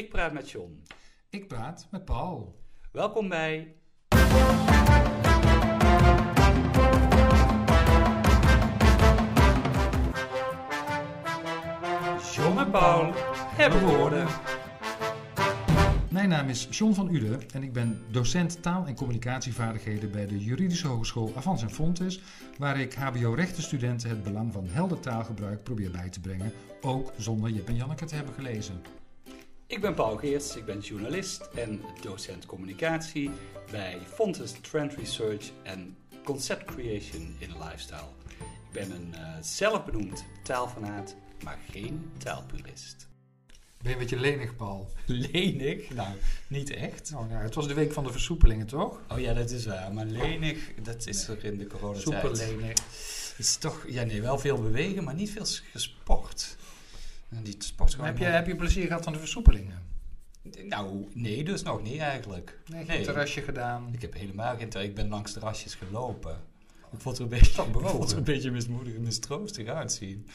Ik praat met John. Ik praat met Paul. Welkom bij. John en Paul hebben woorden. Mijn naam is John van Uden en ik ben docent taal- en communicatievaardigheden bij de Juridische Hogeschool Avans en Fontes, waar ik HBO-rechtenstudenten het belang van helder taalgebruik probeer bij te brengen, ook zonder Jip en Janneke te hebben gelezen. Ik ben Paul Geerts, ik ben journalist en docent communicatie bij Fontes Trend Research en Concept Creation in Lifestyle. Ik ben een uh, zelfbenoemd taalfanaat, maar geen taalpurist. Ben je een beetje lenig, Paul? Lenig? Nou, niet echt. Nou, ja, het was de week van de versoepelingen, toch? Oh ja, dat is waar. Maar lenig, dat is er in de coronatijd. Super lenig. Het is toch, ja nee, wel veel bewegen, maar niet veel gesport. En die sport heb, je, heb je plezier gehad van de versoepelingen? Nou, nee, dus nog niet eigenlijk. Nee, geen terrasje gedaan? Ik heb helemaal geen terrasje. Ik ben langs terrasjes gelopen. Ik vond er een beetje, ik vond er een beetje mismoedig en mistroostig uitzien.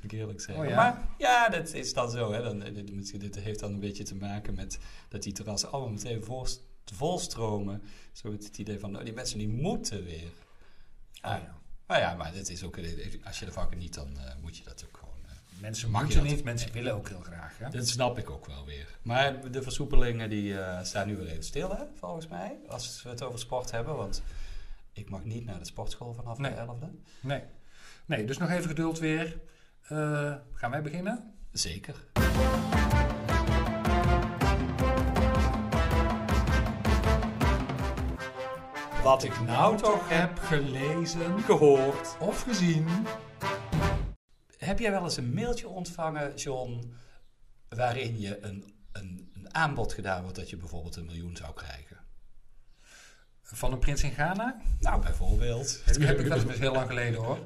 Moet ik eerlijk zeggen. Oh, ja? Maar ja, dat is dan zo. Hè. Dan, dit, dit heeft dan een beetje te maken met dat die terrassen allemaal meteen vol, volstromen. Zo met het idee van, oh, die mensen die moeten weer. Ah, ja. Maar ja, maar dit is ook, als je ervan niet, dan uh, moet je dat ook mensen moeten niet, mensen willen ook heel graag. Hè? Dat snap ik ook wel weer. Maar de versoepelingen die uh, staan nu weer even stil, hè, volgens mij. Als we het over sport hebben. Want ik mag niet naar de sportschool vanaf nee. de 11e. Nee. nee, dus nog even geduld weer. Uh, gaan wij beginnen? Zeker. Wat ik nou toch heb gelezen, gehoord of gezien. Heb jij wel eens een mailtje ontvangen, John, waarin je een, een, een aanbod gedaan wordt dat je bijvoorbeeld een miljoen zou krijgen? Van een prins in Ghana? Nou, bijvoorbeeld. Dat heb ik dat is heel lang geleden hoor.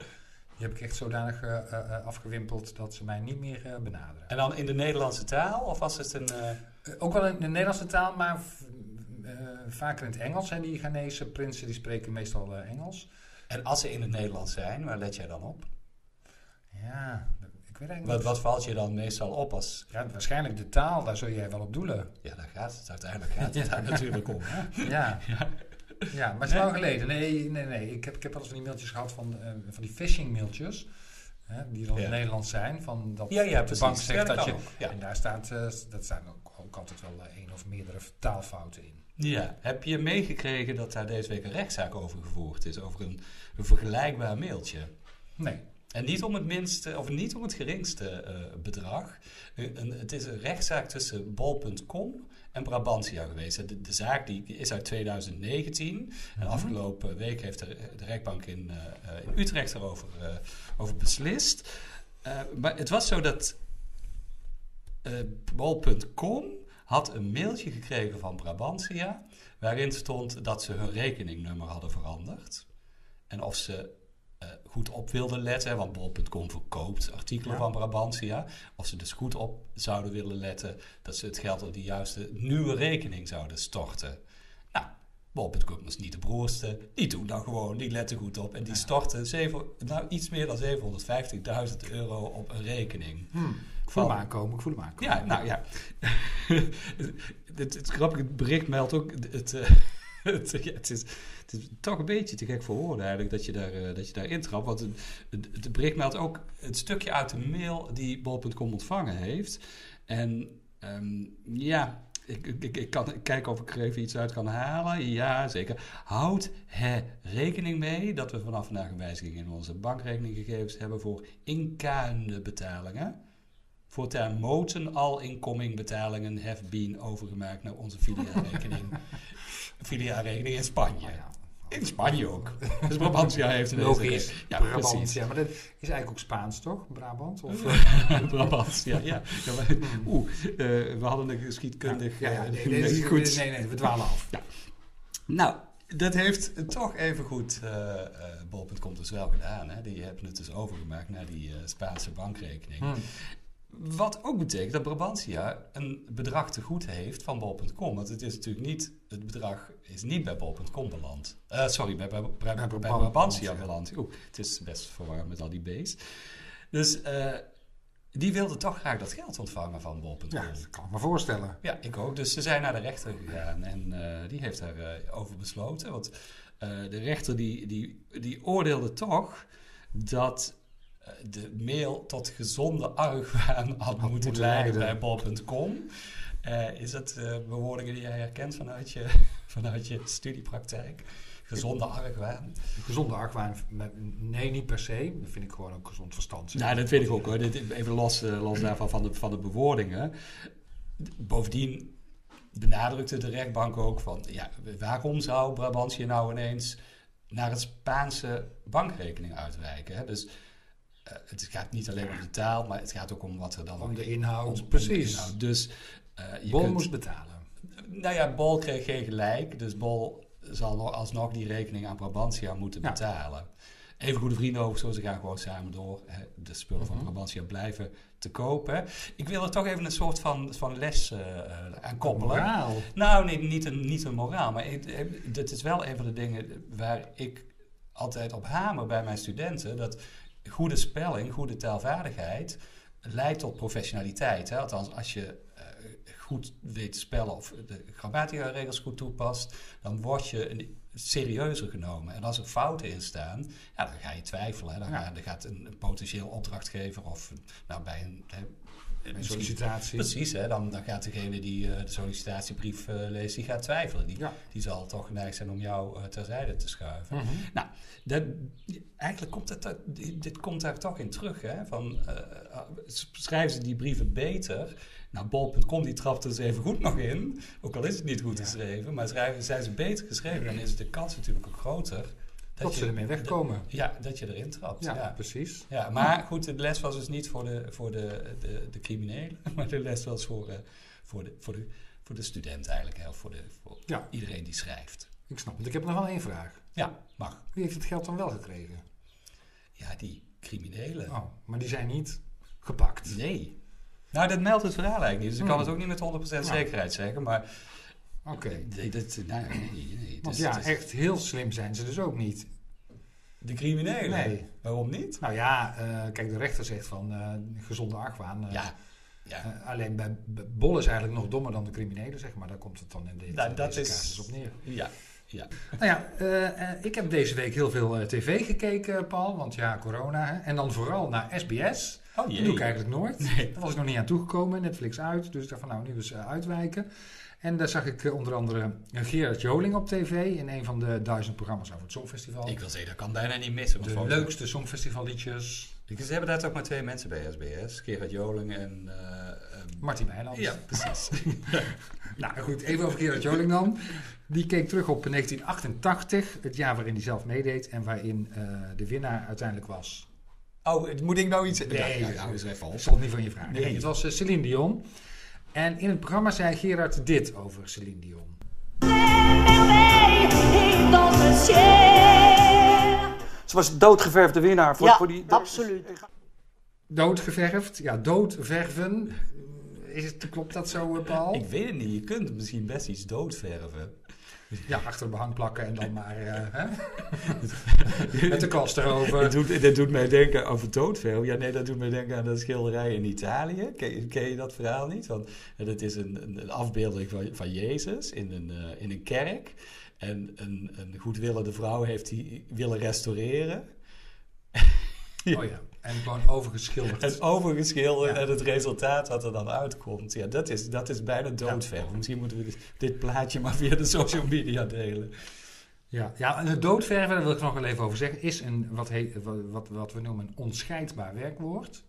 Die heb ik echt zodanig uh, uh, afgewimpeld dat ze mij niet meer uh, benaderen. En dan in de Nederlandse taal? Of was het een... ook wel in de Nederlandse taal, maar vaker in het Engels. En die Ghanese prinsen die spreken meestal Engels. En als ze in het Nederlands zijn, waar let jij dan op? Ja, ik weet eigenlijk wat, wat valt je dan meestal op als... Ja, waarschijnlijk de taal, daar zul jij wel op doelen. Ja, daar gaat het uiteindelijk gaat het daar natuurlijk om. Ja. ja. Ja, maar het is lang geleden. Nee, nee, nee. Ik heb, ik heb wel eens van die mailtjes gehad van, uh, van die phishing mailtjes. Hè, die dan ja. in Nederland zijn. Van dat ja, ja, de bank zegt ja, dat, je... En daar staat, uh, dat staan ook, ook altijd wel uh, één of meerdere taalfouten in. Ja, heb je meegekregen dat daar deze week een rechtszaak over gevoerd is? Over een, een vergelijkbaar mailtje? Nee. En niet om het minste, of niet om het geringste uh, bedrag. Een, het is een rechtszaak tussen bol.com en Brabantia geweest. De, de, zaak die is uit 2019. Mm -hmm. En afgelopen week heeft de, de rechtbank in, uh, in Utrecht erover uh, over beslist. maar het was zo dat bol.com had een mailtje gekregen van Brabantia... waarin stond dat ze hun rekeningnummer hadden veranderd. En of ze goed op wilden letten, want bol.com verkoopt artikelen ja. van Brabantia. Of ze dus goed op zouden willen letten dat ze het geld op die juiste nieuwe rekening zouden storten. Nou, bol.com was niet de broerste. Die doen dan gewoon, die letten goed op. En die storten zeven, nou, iets meer dan 750.000 euro op een rekening. Hmm. Ik voel hem aankomen, ik voel hem aankomen. Ja, nou ja. het, het grappige bericht meldt ook het... Uh, het, is, het is toch een beetje te gek voor woorden eigenlijk dat je, daar, uh, dat je daar intrapt. Want het, bericht meldt ook het stukje uit de mail die bol.com ontvangen heeft. En um, ja, ik, ik, ik kan kijken of ik er even iets uit kan halen. Ja, zeker. Houd er rekening mee dat we vanaf vandaag een wijziging in onze bankrekeninggegevens hebben voor inkaande betalingen. Voortaan moeten al incoming betalingen have been overgemaakt naar onze filiaalrekening. Filiaalrekening in Spanje. ja. In Spanje ook. Dus Brabantia heeft een Logisch. Ja, Brabant, precies. ja, maar dat is eigenlijk ook Spaans, toch? Brabant? Of, Brabant, ja. ja. ja maar, Oeh, uh, we hadden een geschiedkundig... Ja, ja, ja uh, nee, nee, goed. nee, nee, we dwalen af. Ja. Nou, dat heeft toch even goed uh, Bol.com dus wel gedaan. Hè? Die hebben het dus overgemaakt naar die Spaanse bankrekening. Hmm. Wat ook betekent dat Brabantia een bedrag te goed heeft van bol.com. Want het is natuurlijk niet, het bedrag is niet bij bol.com beland. Uh, sorry, bij, bij, bij, bij, bij Brabantia beland. Oeh, het is best verwarrend met al die B's. Dus uh, die wilde toch graag dat geld ontvangen van bol.com. Ja, dat kan ik me voorstellen. Ja, ik ook. Dus ze zijn naar de rechter gegaan en eh, die heeft daarover over besloten. Want eh, de rechter die, die, die oordeelde toch dat eh, de mail tot gezonde argwaan had moeten moeten leiden bij bol.com. Eh, is dat eh, bewoordingen die jij herkent vanuit je, vanuit je studiepraktijk? Gezonde argwaan? Gezonde argwaan, nee, niet per se. Dat vind ik gewoon ook gezond verstand. Nou, dat vind ik ook hoor. Even los, eh, los daarvan van de, van de bewoordingen. Bovendien benadrukte de rechtbank ook van... Ja, waarom zou Brabantië nou ineens naar een Spaanse bankrekening uitwijken? Hè? Dus eh, het gaat niet alleen om de taal, maar het gaat ook om wat er dan... Om de om- inhoud, om de precies. inhoud. Dus eh, je Bol kunt- moest betalen. nou ja, Bol kreeg geen gelijk. Dus Bol zal nog- alsnog die rekening aan Brabantia moeten Ja. betalen. Even goede vrienden over, zo ze gaan gewoon samen door. Hè, de spullen van Mhm. Brabantia blijven te kopen. Ik wil er toch even een soort van, van les eh, aan koppelen. Moraal. Nou, nee, niet een, niet een moraal. Maar dit is wel een van de dingen waar ik altijd op hamer bij mijn studenten. Dat goede spelling, goede taalvaardigheid leidt tot professionaliteit. Hè? Althans, als je eh, goed weet te spellen of de grammatica-regels goed toepast, dan word je serieuzer genomen. En als er fouten in staan, ja, dan ga je twijfelen. Hè? Dan, Ja. ga- dan gaat een, een potentieel opdrachtgever of nou, bij een... Een sollicitatie. Precies, hè? Dan, dan gaat degene die eh, de sollicitatiebrief eh, leest, die gaat twijfelen. Die, Ja. die zal toch geneigd zijn om jou eh, terzijde te schuiven. Mhm. Dat, eigenlijk komt dit komt daar toch in terug. Hè? Van, schrijven ze die brieven beter? Nou, bol.com die trapt er dus even goed nog in. Ook al is het niet goed Ja. geschreven. Maar schrijven, zijn ze beter geschreven, dan is de kans natuurlijk ook groter. Dat ze ermee wegkomen. Ja, dat je erin trapt. Ja, ja. precies. Ja, maar goed, de les was dus niet voor de, voor de, de, de criminelen, maar de les was voor, eh, voor, de, voor, de, voor de student eigenlijk, hè, of voor, de, voor Ja. iedereen die schrijft. Ik snap het. Ik heb nog wel één vraag. Ja, mag. Wie heeft het geld dan wel gekregen? Ja, die criminelen. Oh, maar die zijn niet gepakt. Nee. Nou, dat meldt het verhaal eigenlijk niet, dus ik kan Hmm. het ook niet met 100% Nou. zekerheid zeggen, maar Oké. nee, dat, nou, nee, nee, Want dus- ja, dus- echt heel slim zijn ze dus ook niet. De criminelen? Nee. Waarom niet? Nou ja, eh, kijk, de rechter zegt van eh, gezonde argwaan. eh, Ja, ja. alleen bij, bij Bol is eigenlijk nog dommer dan de criminelen, zeg maar. Daar komt het dan in Nou, in dat deze is- casus op neer. ja, ja. Nou ja, eh, eh, ik heb deze week heel veel eh, tv gekeken, Paul. Want ja, corona. Hè? En dan vooral naar SBS. Oh Dat doe ik eigenlijk nooit. Nee. Daar was ik nog niet aan toegekomen. Netflix uit. Dus ik dacht van nou, nu eens uitwijken. En daar zag ik onder andere Gerard Joling op tv. In een van de duizend programma's over het Songfestival. Ik wil zeggen, dat kan bijna niet missen. de volgens- leukste Songfestivalliedjes. Ze hebben daar toch maar twee mensen bij SBS. Gerard Joling en... Martin Meiland. ja, precies. Nou goed, even over Gerard Joling dan. Die keek terug op 1988, het jaar waarin hij zelf meedeed. En waarin eh, de winnaar uiteindelijk was. Oh, moet ik nou iets... Nee, ja, ja, hou eens even het niet van je. Nee. Nee, het was eh, Celine Dion. En in het programma zei Gerard dit over Celine Dion. Ze was doodgeverfde winnaar voor, Ja, voor die. absoluut. Doodgeverfd, ja, doodverven. Is het, klopt dat zo, eh, Paul? Ik weet het niet. Je kunt misschien best iets doodverven. Ja, achter de behang plakken en dan maar eh, hè? met de kwast erover. Dat doet, dat doet mij denken over doodverven. Ja, nee, dat doet mij denken aan dat schilderij in Italië. Ken, je- ken je dat verhaal niet? Want eh, dat is een, een, een afbeelding van, van Jezus in een, eh, in een kerk. En een, een goedwillende vrouw heeft die willen restaureren. Oh ja, en gewoon overgeschilderd. En overgeschilderd Ja. en het resultaat wat er dan uitkomt. Ja, dat is, dat is bijna doodverven. Misschien moeten we dit, dit plaatje maar via de social media delen. Ja, ja, en doodverven, daar wil ik nog wel even over zeggen, is een, wat, heet, wat, wat, we noemen een onscheidbaar werkwoord.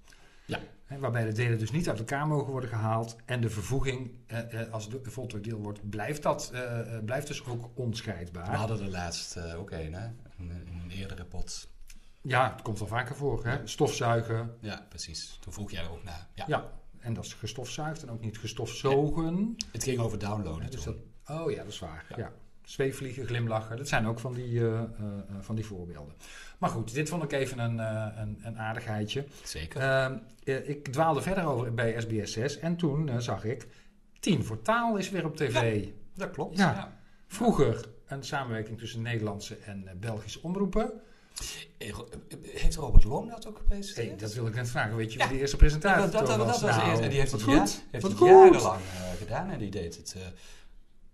Ja. Hè, waarbij de delen dus niet uit elkaar mogen worden gehaald. En de vervoeging, eh, eh, als het voltooid deel wordt, blijft, dat, eh, eh, blijft dus ook onscheidbaar. We hadden er laatst eh, ook een, hè? In, in een eerdere pot. Ja, het komt wel vaker voor. Hè? Stofzuigen, Ja, precies. Toen vroeg jij er ook naar. Ja. ja. En dat is gestofzuigd en ook niet gestofzogen. Het ging over downloaden dus dat, oh ja, dat is waar. Ja. Zweefvliegen, glimlachen, dat zijn ook van die, eh, eh, eh, van die voorbeelden. Maar goed, dit vond ik even een, een, een aardigheidje. Zeker. Ehm, eh, ik dwaalde verder over bij SBS 6 en toen zag ik 10 voor taal is weer op tv. dat klopt. ja. Vroeger een samenwerking tussen Nederlandse en Belgische omroepen. Eh, eh, Heeft Robert Long dat ook gepresenteerd? Hey, dat wil ik net vragen. Weet je Ja. wie de eerste presentator dat, dat, dat, was? dat was de Nou, eerste. En die heeft het, goed. ja, heeft het goed. jarenlang eh, gedaan. En die deed het eh,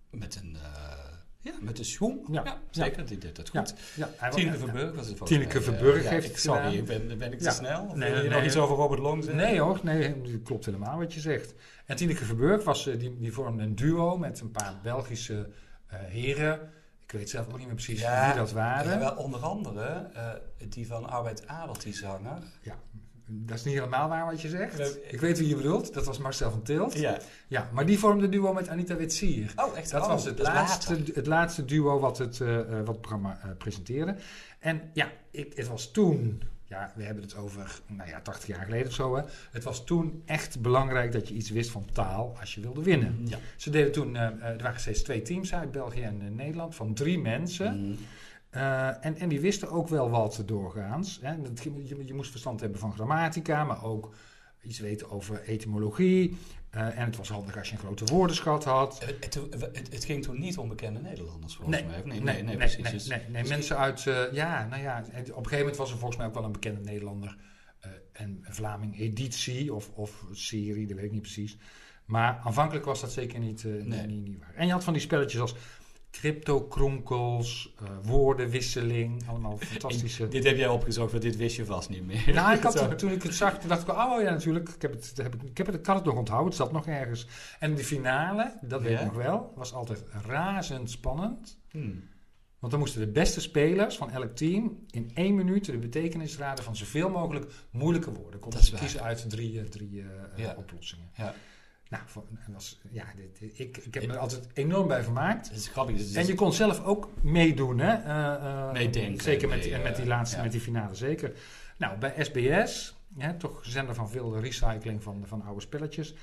met een... eh, ja, met een schoen. Ja. Ja, zeker. Die deed dat Ja, goed. ja, Tineke ja, Verburg was het volgens Tineke Verburg ja, heeft ik, het Sorry, ben, ben ik te Ja. snel? Of Nee, wil je nee, nog iets over Robert Long zeggen? Nee hoor, nee, dat klopt helemaal wat je zegt. En Tineke Verburg was, die, die vormde een duo met een paar Belgische heren. Ik weet zelf ook niet meer precies Ja, wie dat waren. Ja, wel onder andere eh, die van Arbeid Adelt, die zanger. Dat is niet helemaal waar wat je zegt. Nee. Ik weet wie je bedoelt. Dat was Marcel van Tilt. Ja. Ja, maar die vormde duo met Anita Witsier. Oh, echt? Dat Oh, was het dat laatste, later. het laatste duo wat het, eh, eh, wat het programma presenteerde. En ja, ik, het was toen, ja, we hebben het over, nou ja, 80 jaar geleden of zo. Hè. Het was toen echt belangrijk dat je iets wist van taal als je wilde winnen. Ja. Ze deden toen, eh, eh, er waren steeds twee teams uit België en eh, Nederland, van drie mensen. Mhm. Eh, en, en die wisten ook wel wat doorgaans. Hè. Dat Je, je moest verstand hebben van grammatica, maar ook iets weten over etymologie. Eh, en het was handig als je een grote woordenschat had. Het, het, het- ging toen niet om bekende Nederlanders, volgens Nee, mij. nee, Nee, nee, nee, precies. nee, nee, nee, dus- mensen uit, eh, ja, nou ja, op een gegeven moment was er volgens mij ook wel een bekende Nederlander, eh en een Vlaming editie of, of serie, dat weet ik niet precies. Maar aanvankelijk was dat zeker niet, eh, Nee. niet, niet waar. En je had van die spelletjes als crypto-kronkels, eh, woordenwisseling, allemaal fantastische... Dit heb jij opgezocht, want dit wist je vast niet meer. Nou, ik had, het- toen ik het zag, dacht ik, oh ja, natuurlijk. Ik, heb het, heb ik, ik, heb het, ik had het nog onthouden, het zat nog ergens. En de finale, dat weet Ja? ik nog wel, was altijd razend spannend. Hmm. Want dan moesten de beste spelers van elk team in één minuut de betekenis raden van zoveel mogelijk moeilijke woorden. Konden ze kiezen uit drie, eh, drie eh, Ja. oplossingen. Ja. Nou, voor- dat was, ja, dit, ik, ik heb me er altijd enorm bij vermaakt. Het is grappig. Het is- En je kon zelf ook meedoen, hè? Eh, eh, Meedenken, Zeker met, die- met die laatste, met die finale, zeker. Nou, bij SBS, hè, toch zender van veel recycling van, van oude spelletjes,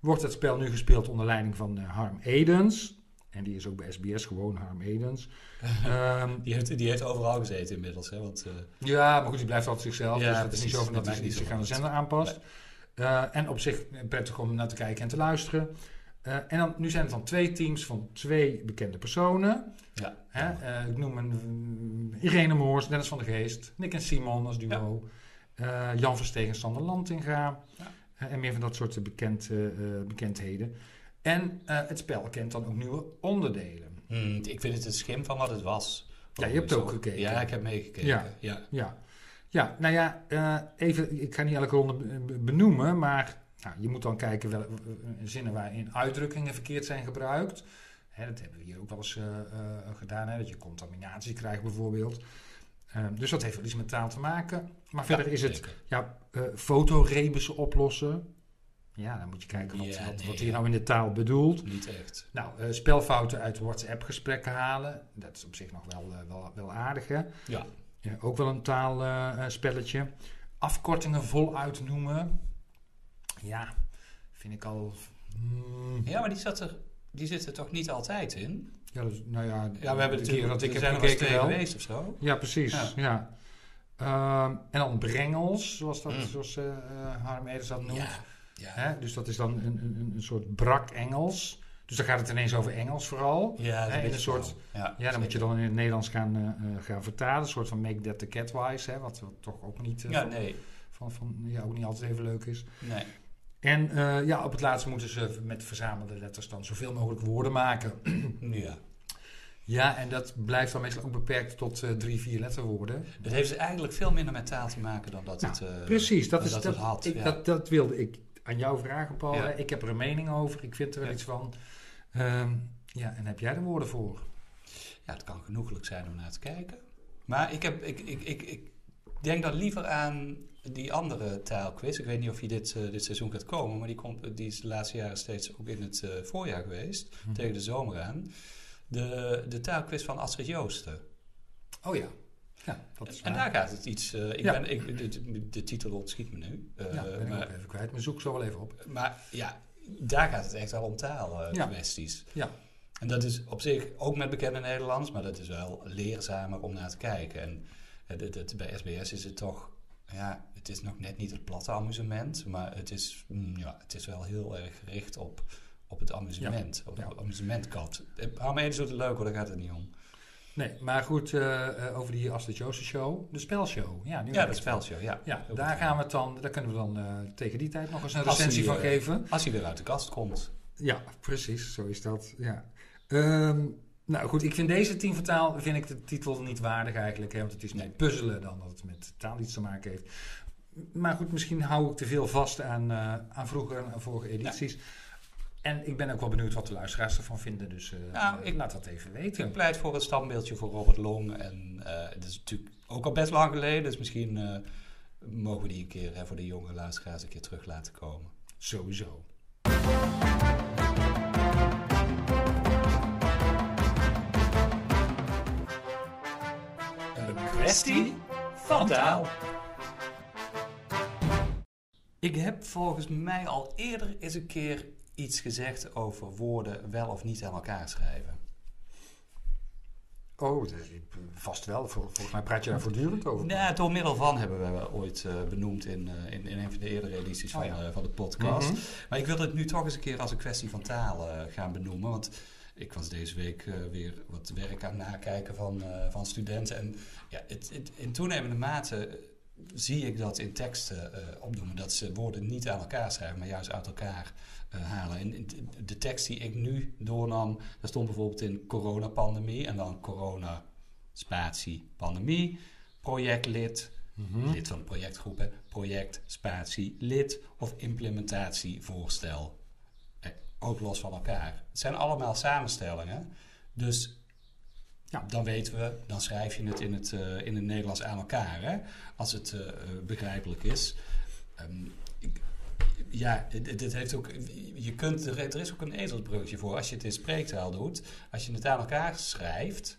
wordt het spel nu gespeeld onder leiding van eh, Harm Edens. En die is ook bij SBS gewoon Harm Edens. Ehm, die, heeft, die heeft overal gezeten inmiddels. Hè, want, ja, maar goed, die blijft altijd zichzelf. Ja, dus het is niet zo van dat hij zich aan de zender aanpast. Eh, en op zich prettig om naar te kijken en te luisteren. Eh, en dan, nu zijn het dan twee teams van twee bekende personen. ja. Hè? eh, ik noem een Irene Moors, Dennis van der Geest, Nick en Simon als duo. eh, Jan Verstegen, Sander Lantinga. Ja. en meer van dat soort bekend, bekendheden. En het spel kent dan ook nieuwe onderdelen. Hmm, ik vind het een schim van wat het was. Ja, je hebt ook gekeken. Ja, ik heb meegekeken. Ja. ja. Ja, ja nou ja, eh, even, ik ga niet elke ronde be- benoemen, maar nou, je moet dan kijken wel, eh, zinnen waarin uitdrukkingen verkeerd zijn gebruikt. Hè, dat hebben we hier ook wel eens eh, gedaan, hè, dat je contaminatie krijgt bijvoorbeeld. Dus dat heeft wel iets met taal te maken. Maar verder is het zeker. ja, eh fotorebussen oplossen. Ja, dan moet je kijken wat, Ja, wat, nee, wat ja. hier nou in de taal bedoelt. Niet echt. Nou, spelfouten uit WhatsApp-gesprekken halen. Dat is op zich nog wel, wel, wel aardig, hè? Ja. Ja, ook wel een taalspelletje. Afkortingen voluit noemen. Ja, vind ik al. hmm, ja, maar die, zat er, die zit er toch niet altijd in? ja, dus, nou ja, Ja, we hebben de het keer dat ik heb gekeken wel. geweest of zo. Ja, precies. Ja. Ja. Ehm, en dan brengels, zoals, dat, Mm. zoals eh, Harm Eders dat noemt. Ja. ja. Hè? Dus dat is dan een, een, een soort brak Engels. Dus dan gaat het ineens over Engels vooral. Ja, dat Hè, een soort-. Ja, Ja, dan moet je dan in het Nederlands gaan, eh, eh, gaan vertalen. Een soort van make that the catwise, hè, wat, wat toch ook niet, eh, Ja, van, nee. van, van, ja, ook niet altijd even leuk is. nee. En ja, op het laatst moeten ze met verzamelde letters dan zoveel mogelijk woorden maken. Ja. Ja, en dat blijft dan meestal ook beperkt tot drie, vier letterwoorden. Het heeft dus eigenlijk veel minder met taal te maken dan dat Nou, het, eh, Precies, dat, is, dat dat, het had. ik, ja. dat, dat wilde ik aan jou vragen, Paul. Ja. Ik heb er een mening over, ik vind er wel Ja. iets van. Ehm, ja, en heb jij er woorden voor? ja, het kan genoeglijk zijn om naar te kijken. Maar ik, heb, ik, ik, ik, ik denk dan liever aan die andere taalquiz. Ik weet niet of je dit, eh, dit seizoen gaat komen, maar die, komt, die is de laatste jaren steeds ook in het eh, voorjaar geweest, Mhm. tegen de zomer aan. De, de taalquiz van Astrid Joosten. Oh ja. Ja, dat is En waar. daar gaat het iets. eh, ik Ja. ben, ik, de, de, de titel ontschiet me nu. ja, ben ik maar, ook even kwijt. Maar zoek zo wel even op. maar ja, daar gaat het echt wel om taalkwesties. Ja. kwesties. Ja. En dat is op zich ook met bekende Nederlands, maar dat is wel leerzamer om naar te kijken. En eh, dat- dat- bij SBS is het toch, ja, het is nog net niet het platte amusement, maar het is, mm, ja, het is wel heel erg gericht op, op het amusement, op Ja. de amusementkant. Hou me eens doet het leuk hoor, daar gaat het niet om. Nee, maar goed, eh, eh, over die Astrid Joosten show. De spelshow. Ja, nu Ja, het. spelshow, ja. Ja, daar goed. gaan we het dan, daar kunnen we dan eh, tegen die tijd nog eens een Als recensie van geven. Als hij weer uit de kast komt. Ja, precies, zo is dat. Ja. Ehm, nou goed, ik vind deze Team Vertaal, vind ik de titel niet waardig eigenlijk. Hè, want het is meer puzzelen dan dat het met taal iets te maken heeft. Maar goed, misschien hou ik te veel vast aan, eh, aan vroeger en vorige edities. En ik ben ook wel benieuwd wat de luisteraars ervan vinden. Dus eh, Nou, ik- laat dat even Ik weten. pleit voor een standbeeldje voor Robert Long. En eh het is natuurlijk ook al best lang geleden. Dus misschien eh, mogen we die een keer hè, voor de jonge luisteraars een keer terug laten komen. Sowieso. Een kwestie van taal. Ik heb volgens mij al eerder eens een keer iets gezegd over woorden wel of niet aan elkaar schrijven. Oh, vast wel. Vol- Volgens mij praat je daar voortdurend over. Ja, door middel van hebben we ooit eh, benoemd in, eh, in, in een van de eerdere edities van, Oh ja. eh, van de podcast. Mhm. Maar ik wil het nu toch eens een keer als een kwestie van taal gaan benoemen. Want ik was deze week weer wat werk aan het nakijken van, van studenten. En ja, het, het- in toenemende mate zie ik dat in teksten eh, opdoen. Dat ze woorden niet aan elkaar schrijven, maar juist uit elkaar eh, halen. En de- tekst die ik nu doornam, daar stond bijvoorbeeld in coronapandemie. En dan corona, spatie, pandemie, projectlid, Mhm. lid van de projectgroep, hè. project, spatie, lid of implementatievoorstel. Eh, ook los van elkaar. Het zijn allemaal samenstellingen. Dus Ja. dan weten we, dan schrijf je het in het, eh, in het Nederlands aan elkaar, hè, als het eh, eh, begrijpelijk is. Ehm, ik- ja, dit, heeft ook. Je kunt, er, is ook een ezelsbruggetje voor als je het in spreektaal doet. Als je het aan elkaar schrijft.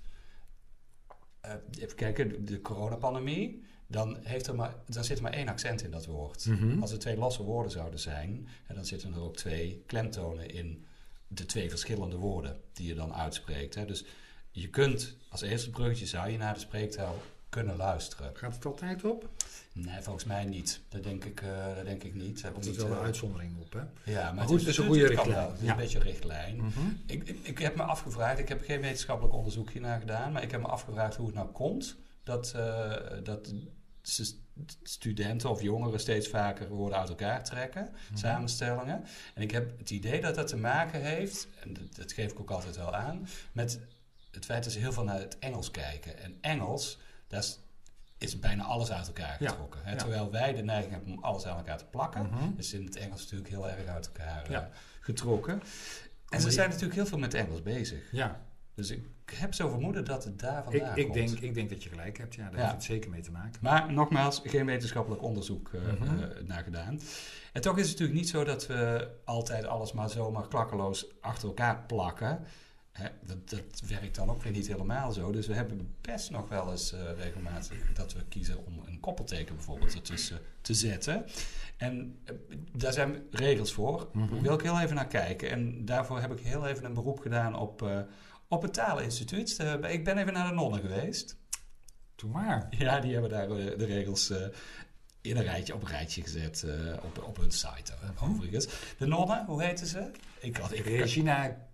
eh, even kijken, de, de coronapandemie. Dan, heeft er maar, dan zit er maar één accent in dat woord. Mhm. Als er twee losse woorden zouden zijn, en dan zitten er ook twee klemtonen in de twee verschillende woorden die je dan uitspreekt. Hè. Dus je kunt als eerste bruggetje zou je naar de spreektaal kunnen luisteren. Gaat het altijd op? Nee, volgens mij niet. Dat denk ik, eh, dat denk ik niet. Er is wel een eh, uitzondering op, hè? Ja, maar, goed, het is een goede richtlijn. wel. Ja. een beetje een richtlijn. Mhm. Ik, ik, ik heb me afgevraagd, ik heb geen wetenschappelijk onderzoek hiernaar gedaan, maar ik heb me afgevraagd hoe het nou komt dat, eh, dat studenten of jongeren steeds vaker woorden uit elkaar trekken, samenstellingen. En ik heb het idee dat dat te maken heeft, en dat, dat geef ik ook altijd wel aan, met het feit dat ze heel veel naar het Engels kijken. En Engels, daar is, is bijna alles uit elkaar getrokken. Ja. Terwijl wij de neiging hebben om alles aan elkaar te plakken, Mhm. is in het Engels natuurlijk heel erg uit elkaar eh, getrokken. En ze zijn natuurlijk heel veel met Engels bezig. Ja, Dus ik heb zo vermoeden dat het daar ik, vandaan ik, komt. denk, ik denk dat je gelijk hebt. Ja, daar heeft het zeker mee te maken. Maar nogmaals, geen wetenschappelijk onderzoek eh, Mhm. eh, naar gedaan. En toch is het natuurlijk niet zo dat we altijd alles maar zomaar klakkeloos achter elkaar plakken. Hè, dat, dat werkt dan ook weer niet helemaal zo. Dus we hebben best nog wel eens eh, regelmatig dat we kiezen om een koppelteken bijvoorbeeld ertussen te zetten. En eh, daar zijn regels voor. Mhm. Daar wil ik heel even naar kijken. En daarvoor heb ik heel even een beroep gedaan op, eh, op het Taleninstituut. Ik ben even naar de nonnen geweest. Doe maar. Ja, die hebben daar de regels in een rijtje, op een rijtje gezet op, op hun site. Overigens. De nonnen, hoe heten ze? Ik had ik Regina,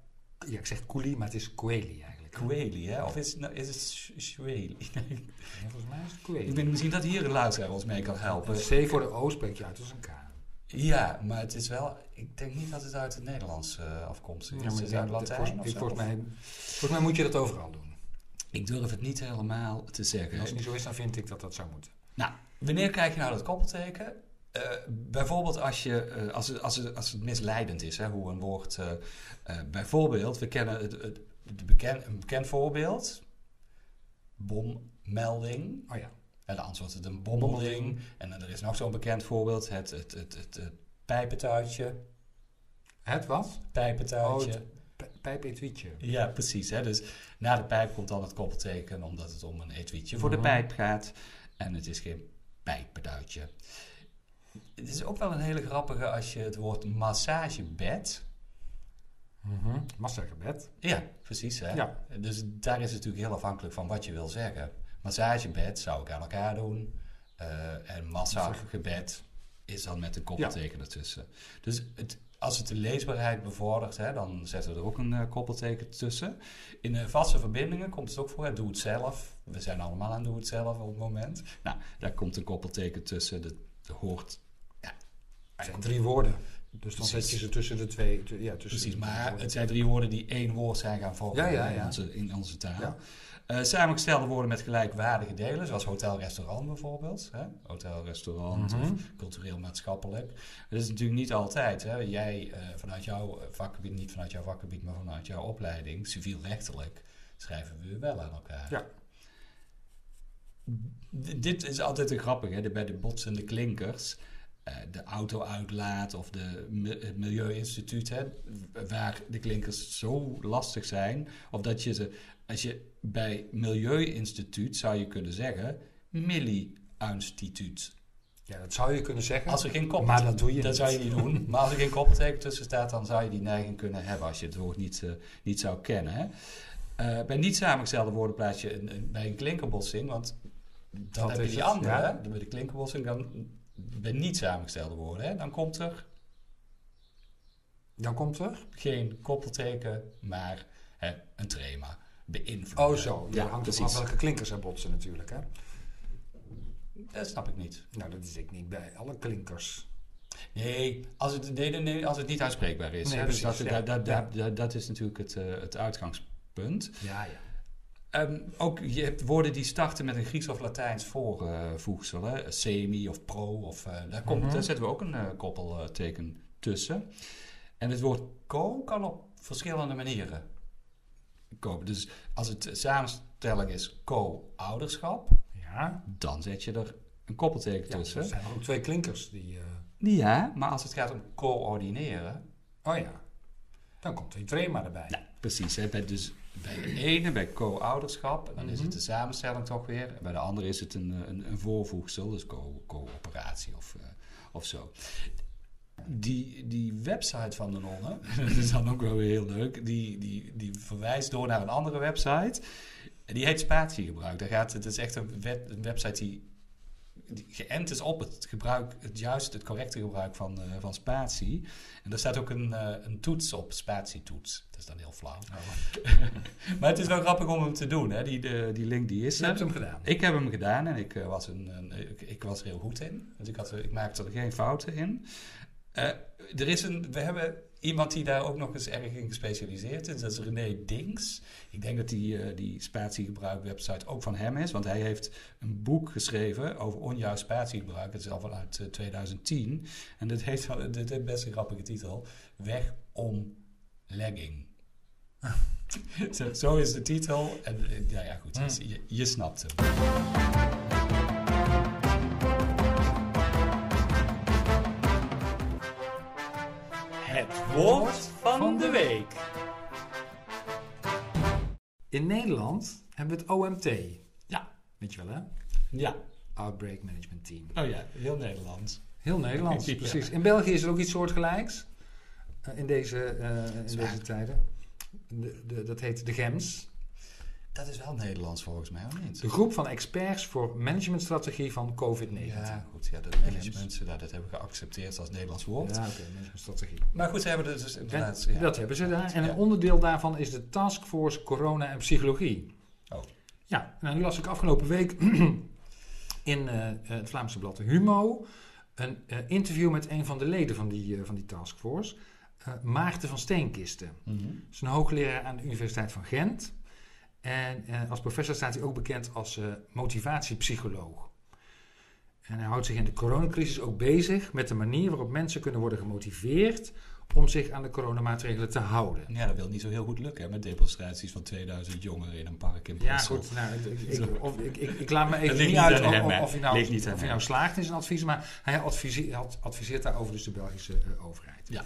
ja, ik zeg Cooley, maar het is Coeli eigenlijk. Kweli, hè? Of is, het nou- is het Sh- Shweli? Nee, Ja, volgens mij is het Coeli. ik ben misschien dat hier een luisteraar ons mee kan helpen. C voor de O spreek je uit als een K. Ja, maar het is wel... Ik denk niet dat het uit het Nederlands afkomstig is. Ja, het is uit Latijn volgens, mij, volgens mij moet je dat overal doen. Ik durf het niet helemaal te En zeggen. als het niet zo is, dan vind ik dat dat zou moeten. Nou, wanneer krijg je nou dat koppelteken? Eh, bijvoorbeeld als, je, eh, als, het, als, het, als het misleidend is, hè, hoe een woord... eh, bijvoorbeeld, we kennen het, het, beken, een bekend voorbeeld. Bommelding. Oh ja. En anders wordt het een bommelding. En dan er is nog zo'n bekend voorbeeld. Het, het, het, het, het pijpentuitje. Het wat? Pijpentuitje. Oh, het P- Pijpetuietje. Ja, precies. Hè? Dus na de pijp komt dan het koppelteken, omdat het om een etuietje voor de Mhm. pijp gaat. En het is geen pijpenduitje. Het is ook wel een hele grappige als je het woord massagebed. Mhm. Massagebed. Ja, precies. Hè? Ja. Dus daar is het natuurlijk heel afhankelijk van wat je wil zeggen. Massagebed zou ik aan elkaar doen. eh, en massagebed is dan met een koppelteken ertussen. Dus het, als het de leesbaarheid bevordert, hè, dan zetten we er ook een eh, koppelteken tussen. In eh, vaste verbindingen komt het ook voor, hè, doe het zelf. We zijn allemaal aan doe het zelf op het moment. Nou, daar komt een koppelteken tussen. Dat hoort Het zijn drie woorden. Dus dan zet je ze tussen de twee. Ja, tussen Precies, de- maar het zijn drie woorden die één woord zijn gaan vormen Ja, ja, in ja. onze, in onze taal. Ja. Eh, samengestelde woorden met gelijkwaardige delen, zoals hotel-restaurant bijvoorbeeld. Hè? Hotel-restaurant Mhm. of cultureel-maatschappelijk. Dat is natuurlijk niet altijd. Hè? Jij eh, vanuit jouw vakgebied, niet vanuit jouw vakgebied, maar vanuit jouw opleiding, civiel-rechtelijk, schrijven we wel aan elkaar. Ja. D- dit is altijd een grappig, hè? de- bij de botsende klinkers. Eh, de auto-uitlaat of de, het Milieuinstituut, hè, waar de klinkers zo lastig zijn. Of dat je ze, als je bij Milieuinstituut zou je kunnen zeggen, Milli-instituut. Ja, dat zou je kunnen zeggen. Als er geen koppel, Maar dat doe je dat niet. zou je niet doen. Maar als er geen koppelteken tussen staat, dan zou je die neiging kunnen hebben als je het woord niet, eh, niet zou kennen. Hè. Eh, bij niet samengestelde woorden plaats je een, een- bij een klinkerbotsing, want dan Dat heb je die andere. ja. Bij de klinkerbotsing, dan niet samengestelde woorden, hè, dan komt er Dan komt er. geen koppelteken, maar hè, een trema. Beïnvloeden. Oh, zo. Ja, Ja, hangt precies. vanaf welke klinkers er botsen natuurlijk. Hè? Dat snap ik niet. Nou, dat is ik niet bij alle klinkers. Nee, als het, nee, nee, nee, als het niet uitspreekbaar is. Nee, hè, dus dat, ja. dat, dat, Ja. dat, dat- dat is natuurlijk het, eh, het uitgangspunt. Ja, ja. Ehm, ook je hebt woorden die starten met een Grieks of Latijns voorvoegsel. hè, semi of pro. Of, eh, daar, komt, Mhm. daar zetten we ook een eh, koppelteken tussen. En het woord co kan op verschillende manieren komen. Dus als het samenstelling is co-ouderschap, Ja, dan zet je er een koppelteken ja tussen. er zijn ook twee klinkers die... eh, Ja, maar als het gaat om coördineren, Oh ja. Dan komt er een trema erbij. Nou, precies. Hè. Bij, dus bij de ene, bij co-ouderschap, dan is Mhm. het de samenstelling toch weer. En bij de andere is het een, eh, een, een voorvoegsel, dus co- coöperatie of, eh, of zo. Die, die website van de nonnen, dat is dan ook wel weer heel leuk, die, die, die verwijst door naar een andere website. En Die heet Spatiegebruik. Daar gaat, het is echt een, web- een website die geënt is op het gebruik, het juist het correcte gebruik van, eh, van spatie. En daar staat ook een, eh, een toets op, spatietoets. Dat is dan heel flauw. maar het is wel grappig om hem te doen. Hè? Die, de, die link die is Je hebt hem gedaan. Ik heb hem gedaan en ik, eh, was, een, een- ik, ik was er heel goed in. Dus ik, had, ik maakte er geen fouten in. Er is een, we hebben iemand die daar ook nog eens erg in gespecialiseerd is. Dat is René Dings. Ik denk dat die, eh, die spatiegebruik website ook van hem is. Want hij heeft een boek geschreven over onjuist spatiegebruik. Het is al vanuit eh, 2010. En dit heeft, heeft best een grappige titel. Weg om legging. zo, zo is de titel. En eh, ja, ja goed, Hmm. je, je snapt hem. Woord van de week. In Nederland hebben we het OMT. Ja. Weet je wel, hè? Ja. Outbreak Management Team. Oh ja, heel Nederlands. Heel Nederlands, Ja. precies. In België is er ook iets soortgelijks. eh, in deze, eh, in deze tijden. De, de, dat heet de GEMS. Dat is wel Nederlands volgens mij, of niet? De groep van experts voor managementstrategie van COVID-19. Ja, goed. Ja, dat management, ja, dat hebben we geaccepteerd als Nederlands woord. Ja, oké, managementstrategie. Maar goed, ze hebben het dus inderdaad... En ja. Dat hebben ze daar. En een onderdeel daarvan is de Taskforce Corona en Psychologie. Oh. Ja, nou, nu las ik afgelopen week in eh, het Vlaamse blad Humo een eh, interview met een van de leden van die, eh, van die taskforce, eh, Maarten van Steenkisten. Dat is een hoogleraar aan de Universiteit van Gent. En eh, als professor staat hij ook bekend als eh, motivatiepsycholoog. En hij houdt zich in de coronacrisis ook bezig met de manier waarop mensen kunnen worden gemotiveerd om zich aan de coronamaatregelen te houden. Ja, dat wil niet zo heel goed lukken, hè, met demonstraties van 2000 jongeren in een park in Ja, Brussel. goed. Nou, ik, ik, of, ik, ik, ik laat me even niet niet uit of, hem, of, hij nou, of hij nou slaagt in zijn advies, maar hij adviseert, adviseert daarover dus de Belgische eh, overheid. Ja.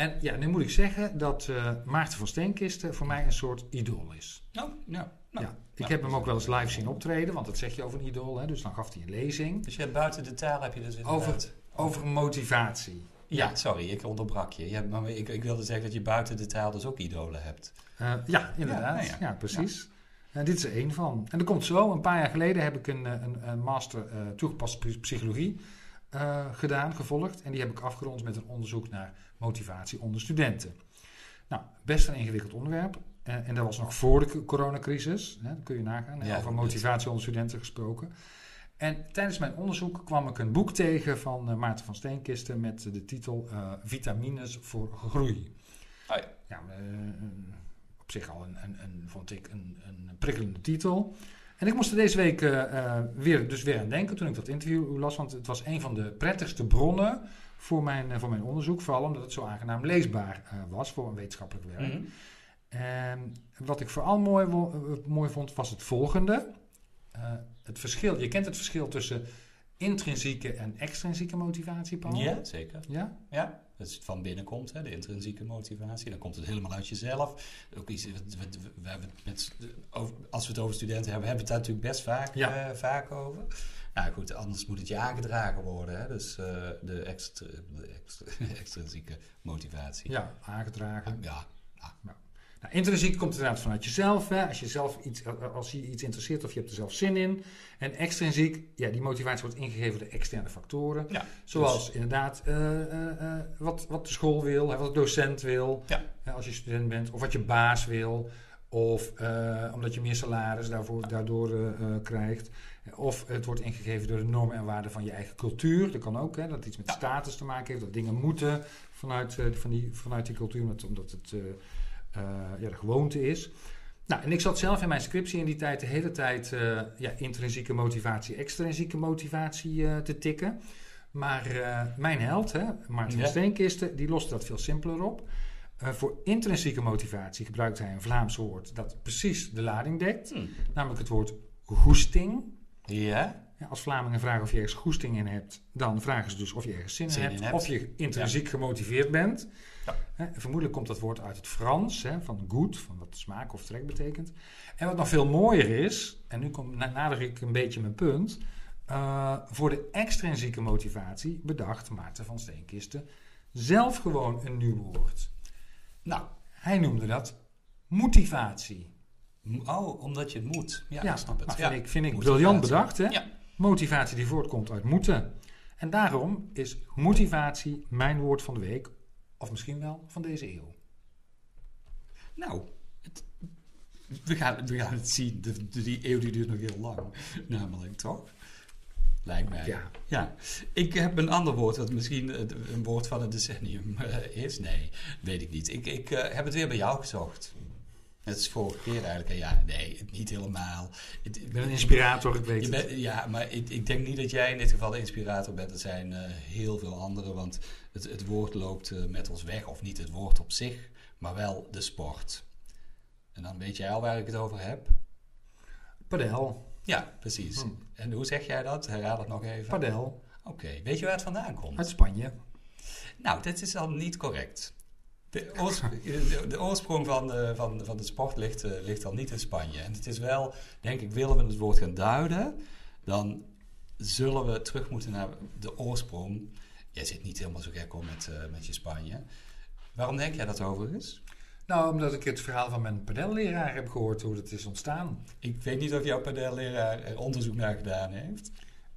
En ja, nu moet ik zeggen dat eh, Maarten van Steenkisten voor mij een soort idool is. Nou, ja. nou, ja. Ik nou, heb hem ook wel eens live zien optreden, want dat zeg je over een idool. Hè? Dus dan gaf hij een lezing Dus je hebt buiten de taal heb je dus over, inderdaad... over motivatie. Ja, sorry, ik onderbrak je. Ja, maar ik, ik wilde zeggen dat je buiten de taal dus ook idolen hebt. Eh, ja, inderdaad. Ja, ja. precies. En dit is er één van. En er komt zo, een paar jaar geleden heb ik een, eh, een, een master eh, toegepaste psy- psychologie eh, gedaan, gevolgd. En die heb ik afgerond met een onderzoek naar motivatie onder studenten. Nou, best een ingewikkeld onderwerp. Eh, en dat was nog voor de coronacrisis. Hè, dat kun je nagaan. Ja, over motivatie onder studenten gesproken. En tijdens mijn onderzoek kwam ik een boek tegen van eh, Maarten van Steenkisten met de titel Vitamines voor groei. Oh ja. Ja, op zich al een, een, een, vond ik een, een prikkelende titel. En ik moest er deze week eh, eh, weer, dus weer aan denken toen ik dat interview las. Want het was een van de prettigste bronnen voor mijn, eh, voor mijn onderzoek. Vooral omdat het zo aangenaam leesbaar was voor een wetenschappelijk werk. Mhm. En wat ik vooral mooi, mooi vond, was het volgende. Het verschil, je kent het verschil tussen intrinsieke en extrinsieke motivatie, Paul? Ja, zeker. Ja? Ja, dat is van binnen komt, hè, de intrinsieke motivatie. Dan komt het helemaal uit jezelf. Ook iets, we hebben het met, over- als we het over studenten hebben, hebben we het daar natuurlijk best vaak, Ja. eh, vaak over. Nou goed, anders moet het je aangedragen worden. Hè? Dus eh, de, extra, de extra, extrinsieke motivatie. Ja, aangedragen. Ja, Nou, intrinsiek komt inderdaad vanuit jezelf. Hè? Als, je zelf iets, als je iets interesseert of je hebt er zelf zin in. En extrinsiek, ja, die motivatie wordt ingegeven door externe factoren. ja. Zoals inderdaad eh, eh, eh, wat, wat de school wil, wat de docent wil. Ja. als je student bent. Of wat je baas wil. Of eh, omdat je meer salaris daarvoor, daardoor eh, eh, krijgt. Of het wordt ingegeven door de normen en waarden van je eigen cultuur. Dat kan ook, hè, dat het iets met Ja. status te maken heeft. Dat dingen moeten vanuit, eh, van die, vanuit die cultuur. Omdat, omdat het eh, eh, ja, de gewoonte is. Nou, en ik zat zelf in mijn scriptie in die tijd de hele tijd eh, ja, intrinsieke motivatie, extrinsieke motivatie eh, te tikken. Maar eh, mijn held, hè, Maarten Ja. van Steenkisten, die loste dat veel simpeler op. Eh, voor intrinsieke motivatie gebruikt hij een Vlaams woord dat precies de lading dekt. Hm. Namelijk het woord goesting. Ja, Ja, als Vlamingen vragen of je ergens goesting in hebt, dan vragen ze dus of je ergens zin in Zin in hebt, hebt. of je intrinsiek gemotiveerd bent. Ja. Vermoedelijk komt dat woord uit het Frans, hè, van goed, van wat smaak of trek betekent. En wat nog veel mooier is, en nu kom, na- nader ik een beetje mijn punt, eh, voor de extrinsieke motivatie bedacht Maarten van Steenkisten zelf gewoon een nieuw woord. nou, Hij noemde dat motivatie. oh, omdat je het moet. Ja, Ja, ik snap het. ja. vind ik, vind ik briljant bedacht, hè? Ja. Motivatie die voortkomt uit moeten. En daarom is motivatie mijn woord van de week, of misschien wel van deze eeuw. Nou, het- we, gaan, we gaan het zien. De, de- die eeuw die duurt nog heel lang. Namelijk, toch? Lijkt mij. Ja. Ja. Ik heb een ander woord, wat misschien een woord van het decennium eh, is. Nee, weet ik niet. Ik, ik eh, heb het weer bij jou gezocht. Het is vorige keer eigenlijk. En ja, nee, niet helemaal. Ik ben een inspirator, ik weet je het. bent- ja, maar ik, ik denk niet dat jij in dit geval de inspirator bent. Er zijn eh, heel veel anderen, want het, het woord loopt eh, met ons weg. Of niet het woord op zich, maar wel de sport. En dan weet jij al waar ik het over heb. Padel. Ja, precies. Hm. En hoe zeg jij dat? Herhaal het nog even. Padel. Oké, weet je waar het vandaan komt? Uit Spanje. Nou, dit is al niet correct. De, oors- de, de oorsprong van de, van, van de sport ligt, eh, ligt al niet in Spanje. En het is wel, denk ik, willen we het woord gaan duiden, dan zullen we terug moeten naar de oorsprong. Jij zit niet helemaal zo gek om met, eh, met je Spanje. Waarom denk jij dat overigens? Nou, omdat ik het verhaal van mijn padelleraar heb gehoord hoe het is ontstaan. Ik weet niet of jouw padelleraar er onderzoek naar gedaan heeft.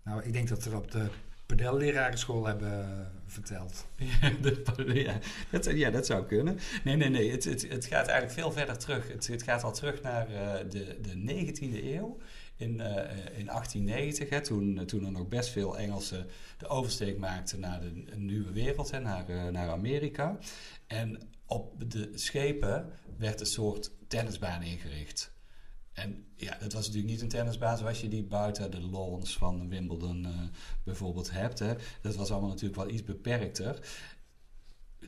Nou, ik denk dat we op de padellerarenschool hebben eh, verteld. Ja, dat, ja, dat zou kunnen. Nee, nee, nee. Het, het, het gaat eigenlijk veel verder terug. Het, het gaat al terug naar eh, de, de 19e eeuw. In, eh, in 1890, hè, toen, toen er nog best veel Engelsen de oversteek maakten naar de nieuwe wereld, hè, naar, naar Amerika. En op de schepen werd een soort tennisbaan ingericht. En ja, dat was natuurlijk niet een tennisbaan zoals je die buiten de lawns van Wimbledon eh, bijvoorbeeld hebt. Hè. Dat was allemaal natuurlijk wel iets beperkter.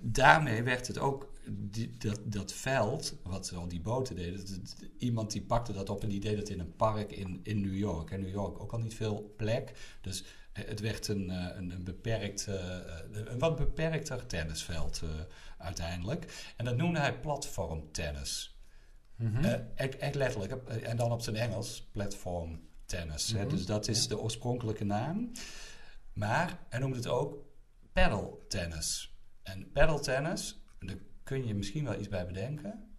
Daarmee werd het ook, die, dat, dat veld, wat al die boten deden, dat- dat- iemand die pakte dat op en die deed het in een park in, in New York. En New York ook al niet veel plek, dus eh, het werd een, eh, een, een, beperkt, een wat beperkter tennisveld uiteindelijk. En dat noemde hij platformtennis. Mhm. Eh, echt, echt letterlijk. eh, En dan op zijn Engels, platform tennis. hè. Mhm. Dus dat is Ja. de oorspronkelijke naam. Maar hij noemt het ook paddle tennis. En paddle tennis, daar kun je misschien wel iets bij bedenken.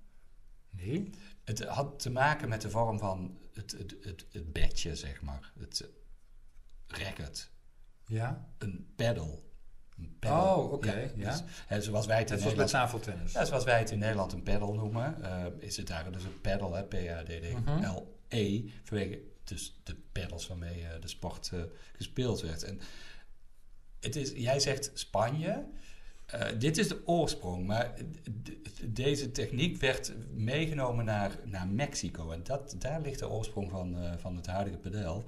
Nee. Het had te maken met de vorm van het, het, het, het bedje, zeg maar. Het racket. Ja? een paddle. Een paddle. Oh, oké, ja. dus, zoals wij het in Nederland, tafeltennis. ja, zoals wij het in Nederland een paddle noemen, eh, is het daar dus een paddle, hè, P-A-D-D-L-E, vanwege dus de paddles waarmee eh, de sport eh, gespeeld werd. En het is, jij zegt Spanje. Dit is de oorsprong, maar deze techniek werd meegenomen naar, naar Mexico. En dat, daar ligt de oorsprong van, van het huidige padel.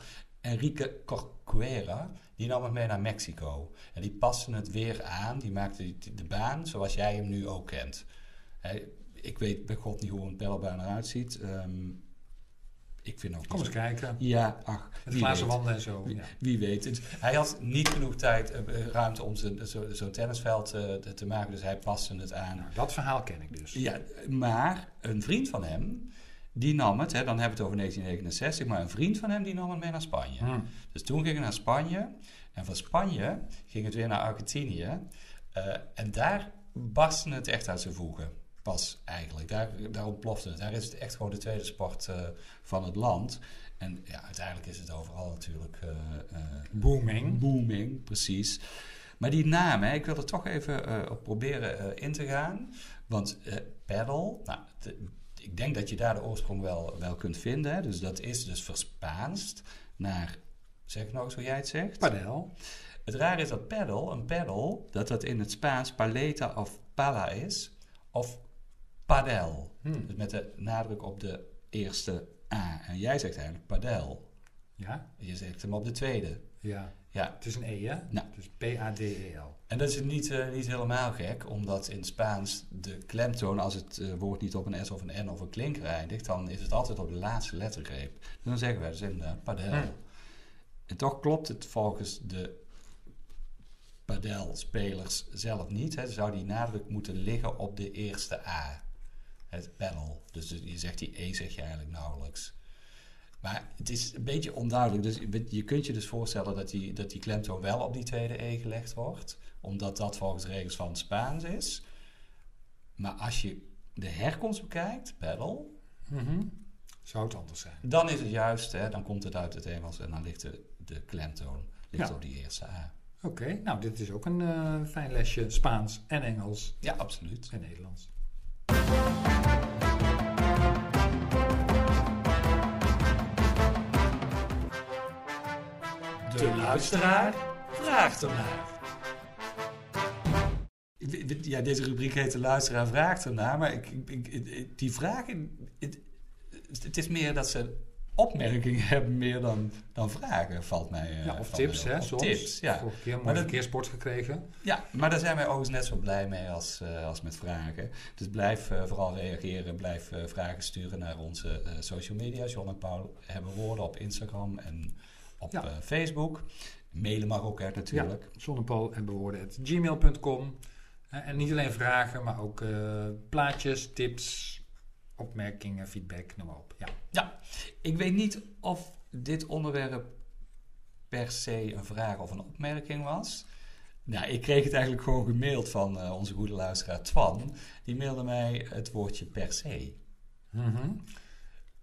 Enrique Corcuera, die nam het mee naar Mexico. En die paste het weer aan, die maakte de baan zoals jij hem nu ook kent. Ik weet bij god niet hoe een padelbaan eruit ziet. Ehm, ik vind ook Kom eens kijken. Ja, ach, Met glazen weet. wanden en zo. Wie, Ja. wie weet. Het- hij had niet genoeg tijd, eh, eh, ruimte om zo- zo'n tennisveld eh, te- te maken, dus hij paste het aan. Nou, dat verhaal ken ik dus. Ja, maar een vriend van hem, die nam het, hè, dan hebben we het over 1969, maar een vriend van hem die nam het mee naar Spanje. Hm. Dus toen ging het naar Spanje. En van Spanje ging het weer naar Argentinië. Eh, en daar barstte het echt uit zijn voegen. Pas eigenlijk. Daar, daar ontplofte het. Daar is het echt gewoon de tweede sport eh, van het land. En ja, uiteindelijk is het overal natuurlijk eh, Booming. booming, precies. Maar die naam, hè, ik wil er toch even op proberen in te gaan. Want paddle, nou, de- ik denk dat je daar de oorsprong wel, wel kunt vinden. Hè. Dus dat is dus verspaanst naar, zeg nog eens hoe jij het zegt. Padel. Het raar is dat paddle, een paddle, dat dat in het Spaans paleta of pala is. Of padel. Hm. Dus met de nadruk op de eerste A. En jij zegt eigenlijk padel. Ja? Je zegt hem op de tweede. Ja. Ja, Het is een E, hè? Nou. Dus P-A-D-E-L. En dat is niet, eh, niet helemaal gek, omdat in Spaans de klemtoon, als het eh, woord niet op een S of een N of een klinker eindigt, dan is het altijd op de laatste lettergreep. Dus dan zeggen wij dus inderdaad padel. Hmm. En toch klopt het volgens de padelspelers zelf niet. Hè. Zou die nadruk moeten liggen op de eerste A. Het paddle. Dus je zegt die E zeg je eigenlijk nauwelijks. Maar het is een beetje onduidelijk. Dus je- kunt je dus voorstellen dat die, dat die klemtoon wel op die tweede E gelegd wordt. Omdat dat volgens de regels van het Spaans is. Maar als je de herkomst bekijkt, paddle, Mhm. Zou het anders zijn? dan is het juist, hè, dan komt het uit het Engels en dan ligt de, de klemtoon ligt Ja. op die eerste A. Oké, nou dit is ook een eh, fijn lesje Spaans en Engels Ja, absoluut. en Nederlands. De luisteraar vraagt ernaar. Ja, deze rubriek heet de luisteraar vraagt ernaar, maar ik, ik, die vragen, het, het is meer dat ze opmerkingen hebben meer dan, dan vragen, valt mij eh, Ja, of tips, hè, Of soms. tips, ja. Vorige keer Maar mooi dat- verkeersport gekregen. Ja, maar daar zijn wij overigens net zo blij mee als, eh, als met vragen. Dus blijf eh, vooral reageren, blijf vragen sturen naar onze social media. John en Paul hebben woorden op Instagram en op Ja. eh, Facebook. Mailen mag ook, hè, natuurlijk. Ja, en bewoorden gmail.com. En niet alleen vragen, maar ook eh, plaatjes, tips, opmerkingen, feedback, noem maar op. Ja. Ik weet niet of dit onderwerp per se een vraag of een opmerking was. Nou, ik kreeg het eigenlijk gewoon gemaild van eh, onze goede luisteraar Twan. Die mailde mij het woordje per se. Mhm.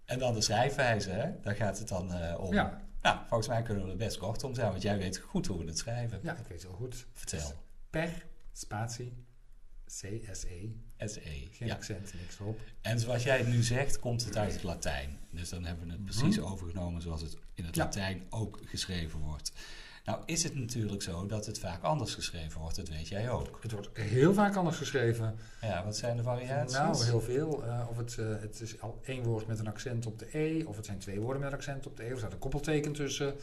En dan de schrijfwijze, hè? daar gaat het dan om. ja. Nou, volgens mij kunnen we er best kort om zijn, want jij weet goed hoe we het schrijven. Ja, ik weet het heel goed. Vertel. Per, spatie, C-S-E. SE. Geen Ja. accent, niks erop. En zoals jij het nu zegt, komt het uit het Latijn. Dus dan hebben we het precies overgenomen zoals het in het Ja. Latijn ook geschreven wordt. Nou is het natuurlijk zo dat het vaak anders geschreven wordt, dat weet jij ook. Het wordt heel vaak anders geschreven. Ja, wat zijn de variaties? Nou, heel veel. Eh, of het, eh, het is al één woord met een accent op de E, of het zijn twee woorden met een accent op de E, of er staat een koppelteken tussen.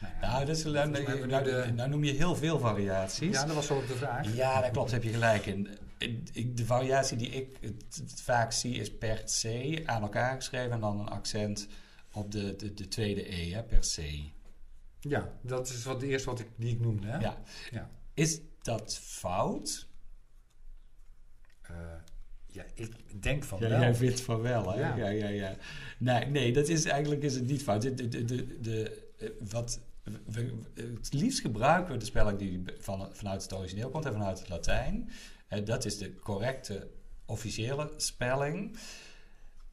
Nou, ja, Nou, dat is, nou, nou, de- nou noem je heel veel variaties. ja, dat was ook de vraag. Ja, dat klopt, heb je gelijk in. De variatie die ik het, het vaak zie is per se aan elkaar geschreven en dan een accent op de, de, de tweede E, hè, per se. Ja, dat is wat de eerste wat ik, die ik noemde. Hè? Ja. Ja. Is dat fout? Eh, ja, ik denk van Ja, wel. jij vindt van wel, hè? Ja. Ja, ja, ja. Nee, nee dat is, eigenlijk is het niet fout. De, de, de, de, wat, we, het liefst gebruiken we de spelling die van, vanuit het origineel komt en vanuit het Latijn. Eh, dat is de correcte officiële spelling.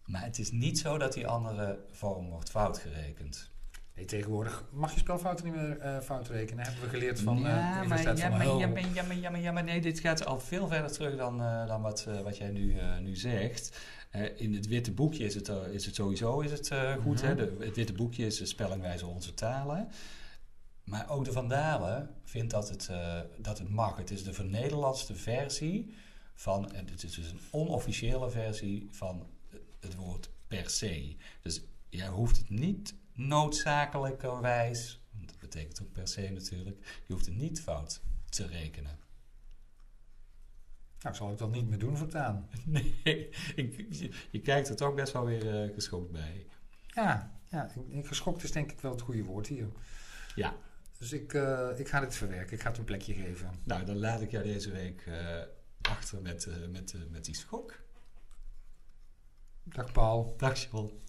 Maar het is niet zo dat die andere vorm wordt fout gerekend. Nee, tegenwoordig mag je spelfouten niet meer eh, fout rekenen. Hebben we geleerd van eh, de ja, maar, Universiteit ja, van maar, ja, maar, ja, maar, ja, maar, ja, maar nee, dit gaat al veel verder terug dan, eh, dan wat, eh, wat jij nu, eh, nu zegt. Eh, in het witte boekje is het, eh, is het sowieso is het, eh, goed. hè? Mhm. De, het witte boekje is de spellingwijze onze talen. Maar ook de Van Dalen vindt dat het, eh, dat het mag. Het is de vernederlandste versie van, en het is dus een onofficiële versie van het woord per se. Dus jij hoeft het niet noodzakelijkerwijs, want dat betekent ook per se natuurlijk, je hoeft het niet fout te rekenen. Nou, zal ik dat niet meer doen voortaan. Nee, ik, je, je kijkt er toch best wel weer eh, geschokt bij. Ja, ja ik- ik- geschokt is denk ik wel het goede woord hier. Ja. Dus ik, eh, ik ga dit verwerken. Ik ga het een plekje geven. Nou, dan laat ik jou deze week eh, achter met, met, met die schok. Dag Paul. Dag John.